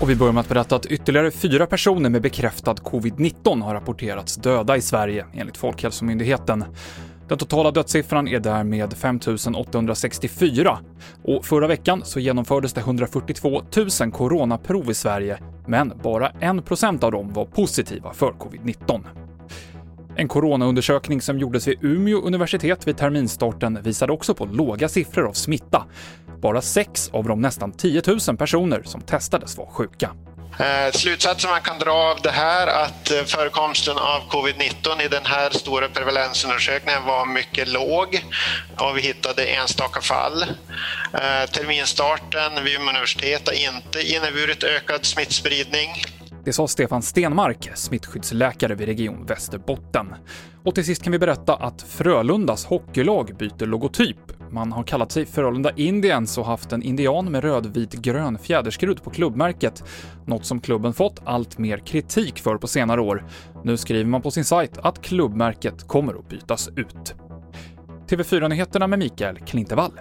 Och vi börjar med att berätta att ytterligare fyra personer med bekräftad covid-19 har rapporterats döda i Sverige, enligt Folkhälsomyndigheten. Den totala dödssiffran är därmed 5 864 och förra veckan så genomfördes det 142 000 coronaprov i Sverige, men bara 1% av dem var positiva för covid-19. En coronaundersökning som gjordes vid Umeå universitet vid terminstarten visade också på låga siffror av smitta. Bara sex av de nästan 10 000 personer som testades var sjuka. Eh, slutsatsen man kan dra av det här att eh, förekomsten av covid-19 i den här stora prevalensundersökningen var mycket låg och vi hittade enstaka fall. Eh, terminstarten vid Umeå universitet har inte inneburit ökad smittspridning. Det sa Stefan Stenmark, smittskyddsläkare vid Region Västerbotten. Och till sist kan vi berätta att Frölundas hockeylag byter logotyp. Man har kallat sig Frölunda Indians och haft en indian med rödvit-grön fjäderskrud på klubbmärket, något som klubben fått allt mer kritik för på senare år. Nu skriver man på sin sajt att klubbmärket kommer att bytas ut. TV4-nyheterna med Mikael Klintevall.